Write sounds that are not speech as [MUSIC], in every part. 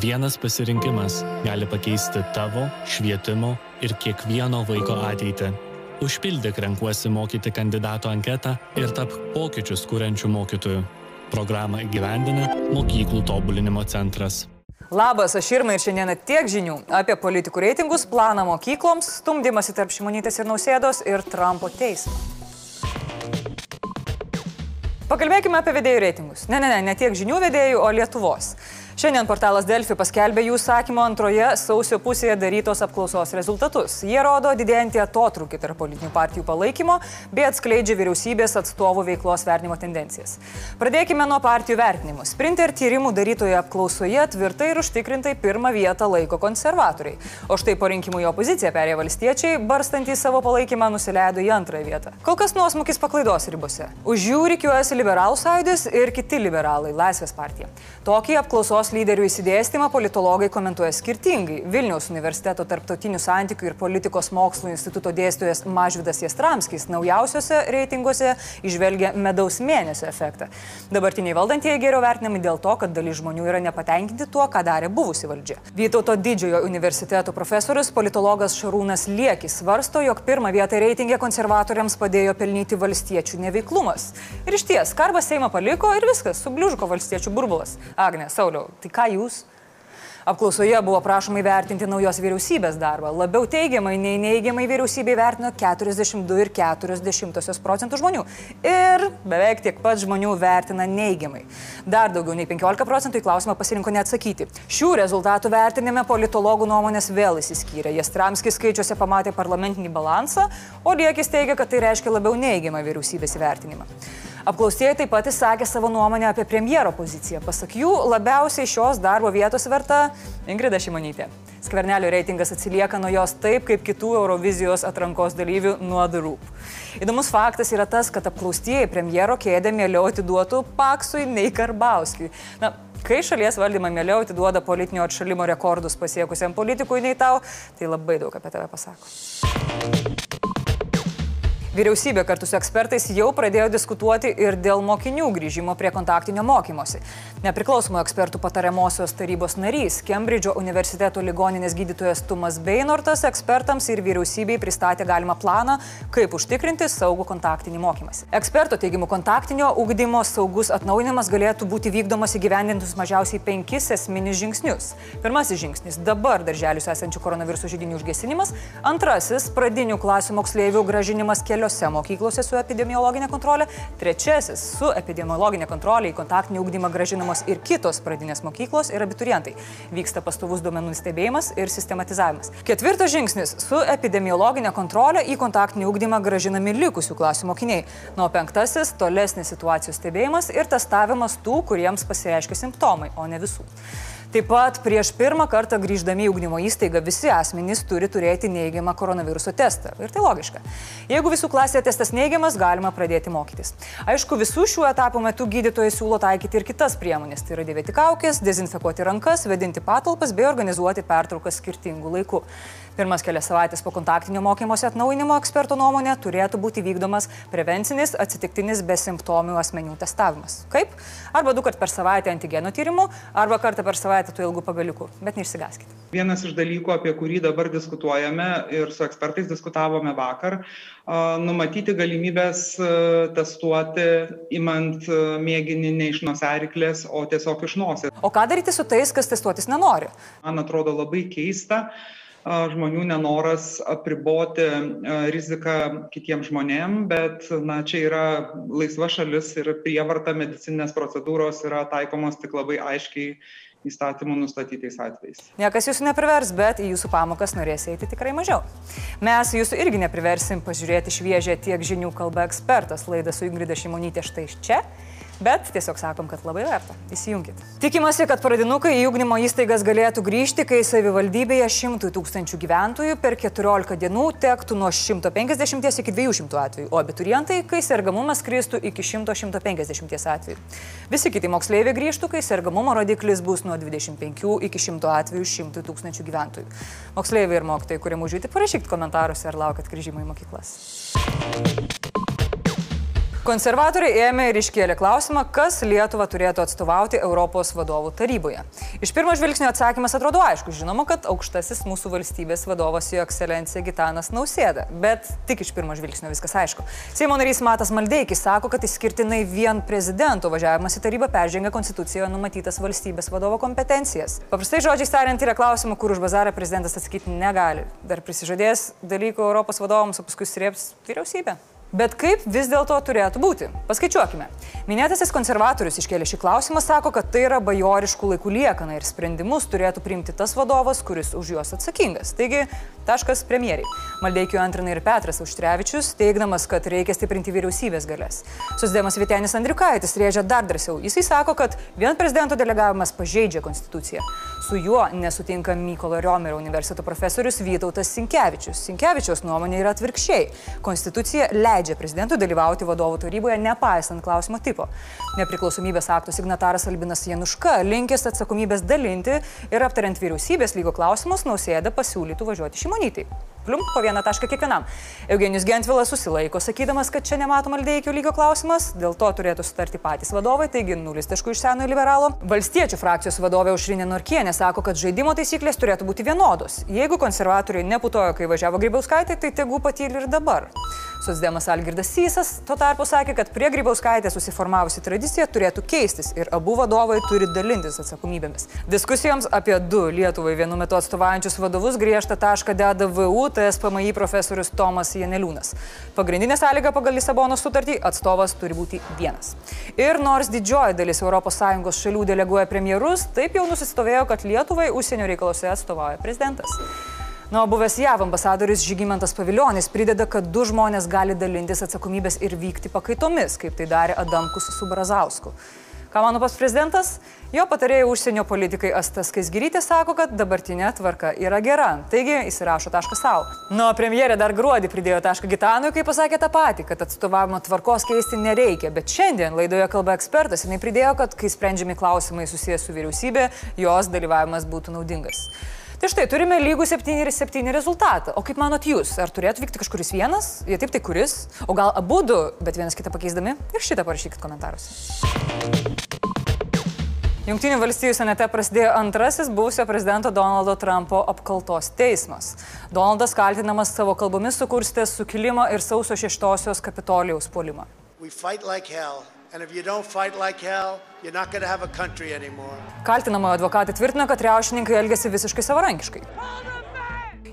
Vienas pasirinkimas gali pakeisti tavo, švietimo ir kiekvieno vaiko ateitį. Užpildyk renkuosi mokyti kandidato anketą ir tap pokyčius kūrenčių mokytojų. Programą įgyvendina Mokyklų tobulinimo centras. Labas, aš Irma ir šiandieną tiek žinių apie politikų reitingus, planą mokykloms, stumdymasi tarp Šimonytės ir Nausėdos ir Trumpo teismą. Pakalbėkime apie vedėjų reitingus. Ne, ne, ne, ne tiek žinių vedėjų, o Lietuvos. Šiandien portalas Delfi paskelbė jų sakymo antroje sausio pusėje darytos apklausos rezultatus. Jie rodo didėjantį atotrukį tarp politinių partijų palaikymo bei atskleidžia vyriausybės atstovų veiklos vertinimo tendencijas. Pradėkime nuo partijų vertinimų. Sprinter tyrimų darytoje apklausoje tvirtai ir užtikrintai pirmą vietą laiko konservatoriai. O štai po rinkimų į opoziciją perėjo valstiečiai, barstantys savo palaikymą nusileido į antrąją vietą. Kol kas nuosmukis paklaidos ribose. Už jų reikiuojasi liberalų sąjūdis ir kiti liberalai - Laisvės partija. Tokį apklausos lyderių įsidėstymą politologai komentuoja skirtingai. Vilniaus universiteto tarptautinių santykių ir politikos mokslų instituto dėstytojas Mažvidas Jastramskis naujausiuose reitinguose išvelgia medaus mėnesio efektą. Dabartiniai valdantieji geriau vertinami dėl to, kad dalis žmonių yra nepatenkinti tuo, ką darė buvusi valdžia. Vytauto didžiojo universiteto profesorius politologas Šarūnas Liekis svarsto, jog pirmą vietą reitingė konservatoriams padėjo pelnyti valstiečių neveiklumas. Ir iš ties, Karbas Seimą paliko ir viskas, subliužko valstiečių burbulas. Agne, Sauliau, Tai ką jūs? Apklausoje buvo prašoma įvertinti naujos vyriausybės darbą. Labiau teigiamai nei neigiamai vyriausybė vertino 42,4 procentų žmonių. Ir beveik tiek pat žmonių vertina neigiamai. Dar daugiau nei 15 procentų į klausimą pasirinko neatsakyti. Šių rezultatų vertinime politologų nuomonės vėl įsiskyrė. Jastramskis skaičiuose pamatė parlamentinį balansą, o Liekis teigia, kad tai reiškia labiau neigiamą vyriausybės įvertinimą. Apklausėjai taip pat įsakė savo nuomonę apie premjero poziciją. Pasak jų, labiausiai šios darbo vietos verta Ingrida Šimonytė. Skvernelio reitingas atsilieka nuo jos taip, kaip kitų Eurovizijos atrankos dalyvių nuo The Roop. Įdomus faktas yra tas, kad apklaustieji premjero kėdę mieliau atiduotų Paksui nei Karbauskiui. Na, kai šalies valdymą mieliau atiduoda politinio atšalimo rekordus pasiekusiam politikui nei tau, tai labai daug apie tave pasako. Vyriausybė kartu su ekspertais jau pradėjo diskutuoti ir dėl mokinių grįžimo prie kontaktinio mokymosi. Nepriklausomų ekspertų patariamosios tarybos narys, Kembridžo universiteto ligoninės gydytojas Tumas Beinortas ekspertams ir vyriausybei pristatė galimą planą, kaip užtikrinti saugų kontaktinį mokymasi. Eksperto teigimu, kontaktinio ugdymo saugus atnaujinimas galėtų būti vykdomas įgyvendintus mažiausiai penkis esminius žingsnius. Pirmasis žingsnis - dabar darželius esančių koronaviruso žydinių užgesinimas. Antrasis - pradinių klasių moksleivių gražinimas kelių keliose mokyklose su epidemiologinė kontrolė. Trečiasis - su epidemiologinė kontrolė į kontaktinį ūkdymą gražinamos ir kitos pradinės mokyklos ir abiturientai. Vyksta pastovus duomenų stebėjimas ir sistematizavimas. Ketvirtas žingsnis - su epidemiologinė kontrolė į kontaktinį ūkdymą gražinami likusių klasių mokiniai. Nuo penktasis - tolesnis situacijos stebėjimas ir testavimas tų, kuriems pasireiškia simptomai, o ne visų. Taip pat prieš pirmą kartą grįždami į ugdymo įstaigą visi asmenys turi turėti neigiamą koronaviruso testą. Ir tai logiška. Jeigu visų klasėje testas neigiamas, galima pradėti mokytis. Aišku, visų šių etapų metu gydytojai siūlo taikyti ir kitas priemonės. Tai yra dėvėti kaukės, dezinfekuoti rankas, vedinti patalpas bei organizuoti pertraukas skirtingų laikų. Pirmas kelias savaitės po kontaktinio mokymosi atnaujinimo ekspertų nuomonė turėtų būti vykdomas prevencinis atsitiktinis besimptomių asmenių testavimas. Kaip? Arba du kart per savaitę antigenų tyrimų, arba kartą per savaitę tų ilgų pagaliukų. Bet neišsigaskite. Vienas iš dalykų, apie kurį dabar diskutuojame ir su ekspertais diskutavome vakar, numatyti galimybės testuoti, imant mėginį ne iš nosiariklės, o tiesiog iš nosies. O ką daryti su tais, kas testuotis nenori? Man atrodo labai keista žmonių nenoras apriboti riziką kitiem žmonėm, bet na, čia yra laisva šalis ir prievarta medicinės procedūros yra taikomos tik labai aiškiai įstatymų nustatytais atvejais. Niekas jūsų neprivers, bet į jūsų pamokas norės eiti tikrai mažiau. Mes jūsų irgi nepriversim pažiūrėti šviežią tiek žinių kalba ekspertas. Laida su Ingrida Šimonytė štai čia bet tiesiog sakom, kad labai verta. Įsijunkit. Tikimasi, kad pradinukai į ugdymo įstaigas galėtų grįžti, kai savivaldybėje 100 tūkstančių gyventojų per 14 dienų tektų nuo 150 iki 200 atvejų, o abiturientai, kai sergamumas kristų iki 100-150 atvejų. Visi kiti moksleiviai grįžtų, kai sergamumo rodiklis bus nuo 25 iki 100 atvejų 100 tūkstančių gyventojų. Moksleiviai ir mokytojai, kurie mūžyti, parašykit komentaruose, ar laukat grįžimo į mokyklas. Konservatoriai ėmė ir iškėlė klausimą, kas Lietuvą turėtų atstovauti Europos vadovų taryboje. Iš pirmo žvilgsnio atsakymas atrodo aišku. Žinoma, kad aukštasis mūsų valstybės vadovas jo ekscelencija Gitanas Nausėda. Bet tik iš pirmo žvilgsnio viskas aišku. Seimo narys Matas Maldeikis sako, kad išskirtinai vien prezidento važiavimas į tarybą peržengia konstitucijoje numatytas valstybės vadovo kompetencijas. Paprastai žodžiais tariant, yra klausimų, kur už bazarą prezidentas atsakyti negali. Dar prisižadės dalykų Europos vadovams, o paskui srėps vyriausybė. Bet kaip vis dėlto turėtų būti? Paskaičiuokime. Minėtasis konservatorius iškėlė šį klausimą, sako, kad tai yra bajoriškų laikų liekana ir sprendimus turėtų priimti tas vadovas, kuris už juos atsakingas. Taigi, taškas premjeriai. Maldeikiu antrina ir Petras Auštrevičius, teikdamas, kad reikia stiprinti vyriausybės galės. Susdėmas Vitenis Andriukaitis rėžia dar drąsiau. Jisai sako, kad vien prezidento delegavimas pažeidžia konstituciją. Su juo nesutinka Mykolo Riomerio universiteto profesorius Vytautas Sinkevičius. Sinkevičiaus nuomonė yra atvirkščiai. Konstitucija leidžia leidžia prezidentui dalyvauti vadovų taryboje, nepaisant klausimo tipo. Nepriklausomybės akto signataras Albinas Januška linkęs atsakomybės dalinti ir aptariant vyriausybės lygo klausimus, nausėda pasiūlytų važiuoti šimonytai. Plium, po vieną tašką kiekvienam. Eugenijus Gentvilas susilaiko, sakydamas, kad čia nematoma aldėjikio lygio klausimas, dėl to turėtų sutarti patys vadovai, taigi nulis taškų iš senojo liberalo. Valstiečių frakcijos vadovė Aušrinė Norkienė sako, kad žaidimo taisyklės turėtų būti vienodos. Jeigu konservatoriai neputojo, kai važiavo Grybauskaitė, tai tegu patyli ir dabar. Sosdemas Algirdas Sysas tuo tarpu sakė, kad prie Grybauskaitės susiformavusi tradicija turėtų keistis ir abu vadovai turi dalintis atsakomybėmis. Diskusijoms apie du Lietuvai vienu metu atstovaujančius vadovus griežtą tašką deda VU TSPMI profesorius Tomas Janeliūnas. Pagrindinė sąlyga pagal Lisabono sutartį - atstovas turi būti vienas. Ir nors didžioji dalis ES šalių deleguoja premjerus, taip jau nusistovėjo, kad Lietuvai užsienio reikalose atstovauja prezidentas. Na, buvęs JAV ambasadorius Žygimantas Paviljonis prideda, kad du žmonės gali dalintis atsakomybės ir vykti pakaitomis, kaip tai darė Adamkus su Brazausku. Ką mano pas prezidentas? Jo patarėjai užsienio politikai Astas Kaisgirytė sako, kad dabartinė tvarka yra gera. Taigi įsirašo tašką savo. Nu, premjerė dar gruodį pridėjo tašką Gitanui, kai pasakė tą patį, kad atstovavimo tvarkos keisti nereikia. Bet šiandien laidoje kalba ekspertas, jinai pridėjo, kad kai sprendžiami klausimai susijęs su vyriausybė, jos dalyvavimas būtų naudingas. Tai štai turime lygų 7 ir 7 rezultatą. O kaip manot jūs, ar turėtų vykti kažkuris vienas? Jei taip, tai kuris? O gal abu du, bet vienas kitą pakeisdami? Ir šitą parašykit komentaruose. Junktinių valstybių senate prasidėjo antrasis buvusio prezidento Donaldo Trumpo apkaltos teismas. Donaldas kaltinamas savo kalbomis sukurstęs sukilimą ir sausio šeštosios kapitolijaus puolimą. Like hell, Kaltinamojo advokatai tvirtina, kad riaušininkai elgesi visiškai savarankiškai.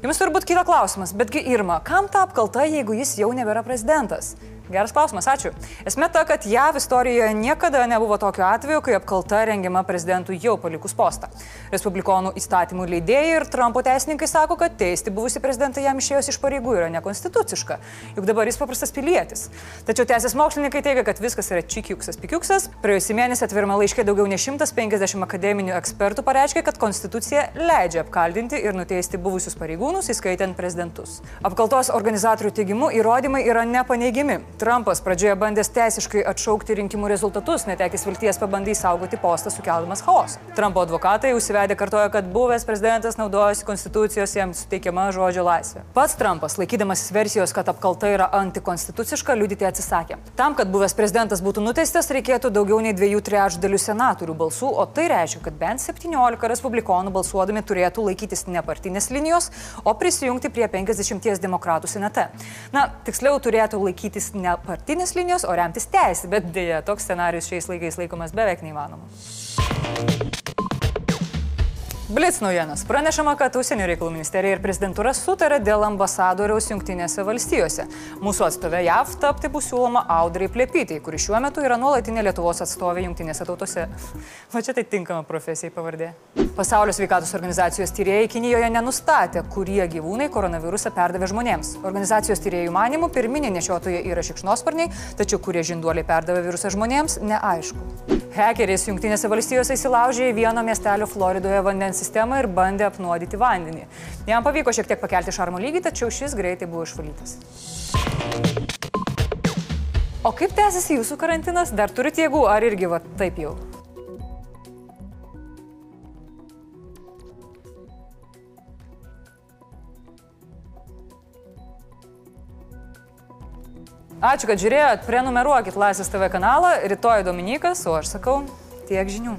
Jums turbūt kyla klausimas, betgi Irma, kam ta apkalta, jeigu jis jau nebėra prezidentas? Geras klausimas, ačiū. Esmė ta, kad JAV istorijoje niekada nebuvo tokio atveju, kai apkalta rengiama prezidentui jau palikus postą. Respublikonų įstatymų leidėjai ir Trumpo teisininkai sako, kad teisti buvusi prezidentą jam išėjus iš pareigų yra nekonstituciška, juk dabar jis paprastas pilietis. Tačiau teisės mokslininkai teigia, kad viskas yra čikiuksas pikiuksas. Praėjusį mėnesį atvirame laiškė daugiau nei 150 akademinių ekspertų pareiškė, kad konstitucija leidžia apkaltinti ir nuteisti buvusius pareigūnus, įskaitant prezidentus. Apkaltos organizatorių teigimu įrodymai yra nepaneigimi. Trumpas pradžioje bandęs teisiškai atšaukti rinkimų rezultatus, netekęs vilties pabandys saugoti postą sukeldamas chaosą. Trumpo advokatai užsivedė kartoja, kad buvęs prezidentas naudojasi konstitucijos jiems suteikiama žodžio laisvė. Pats Trumpas, laikydamasis versijos, kad apkalta yra antikonstituciška, liudyti atsisakė. Tam, kad buvęs prezidentas būtų nuteistas, reikėtų daugiau nei dviejų trečdalių senatorių balsų, o tai reiškia, kad bent 17 respublikonų balsuodami turėtų laikytis ne partinės linijos, o prisijungti prie 50 demokratų senate. Na, tiksliau turėtų laikytis ne ne partinės linijos, o remtis teisė, bet dėja, toks scenarius šiais laikais laikomas beveik neįmanomas. Blitz naujienas. Pranešama, kad Užsienio reikalų ministerija ir prezidentūra sutarė dėl ambasadoriaus Junktinėse valstijose. Mūsų atstovė JAV tapti bus siūloma Audrai Plėpytai, kuri šiuo metu yra nuolatinė Lietuvos atstovė Junktinėse tautose. [LAUGHS] Va čia tai tinkama profesijai pavardė. Pasaulio sveikatos organizacijos tyrėjai Kinijoje nenustatė, kurie gyvūnai koronavirusą perdavė žmonėms. Organizacijos tyrėjų manimų pirminė nešiotoje yra šikšnosparniai, tačiau kurie žinduoliai perdavė virusą žmonėms, neaišku. Hekeris Junktinėse valstijose įsilaužė į vieno miestelio Floridoje vandens sistemą ir bandė apnuodyti vandenį. Jam pavyko šiek tiek pakelti šarmo lygį, tačiau šis greitai buvo išvalytas. O kaip tęsiasi jūsų karantinas? Dar turite jėgų ar irgi va taip jau? Ačiū, kad žiūrėjot, prenumeruokit Laisvės TV kanalą, rytoj Dominikas, o aš sakau tiek žinių.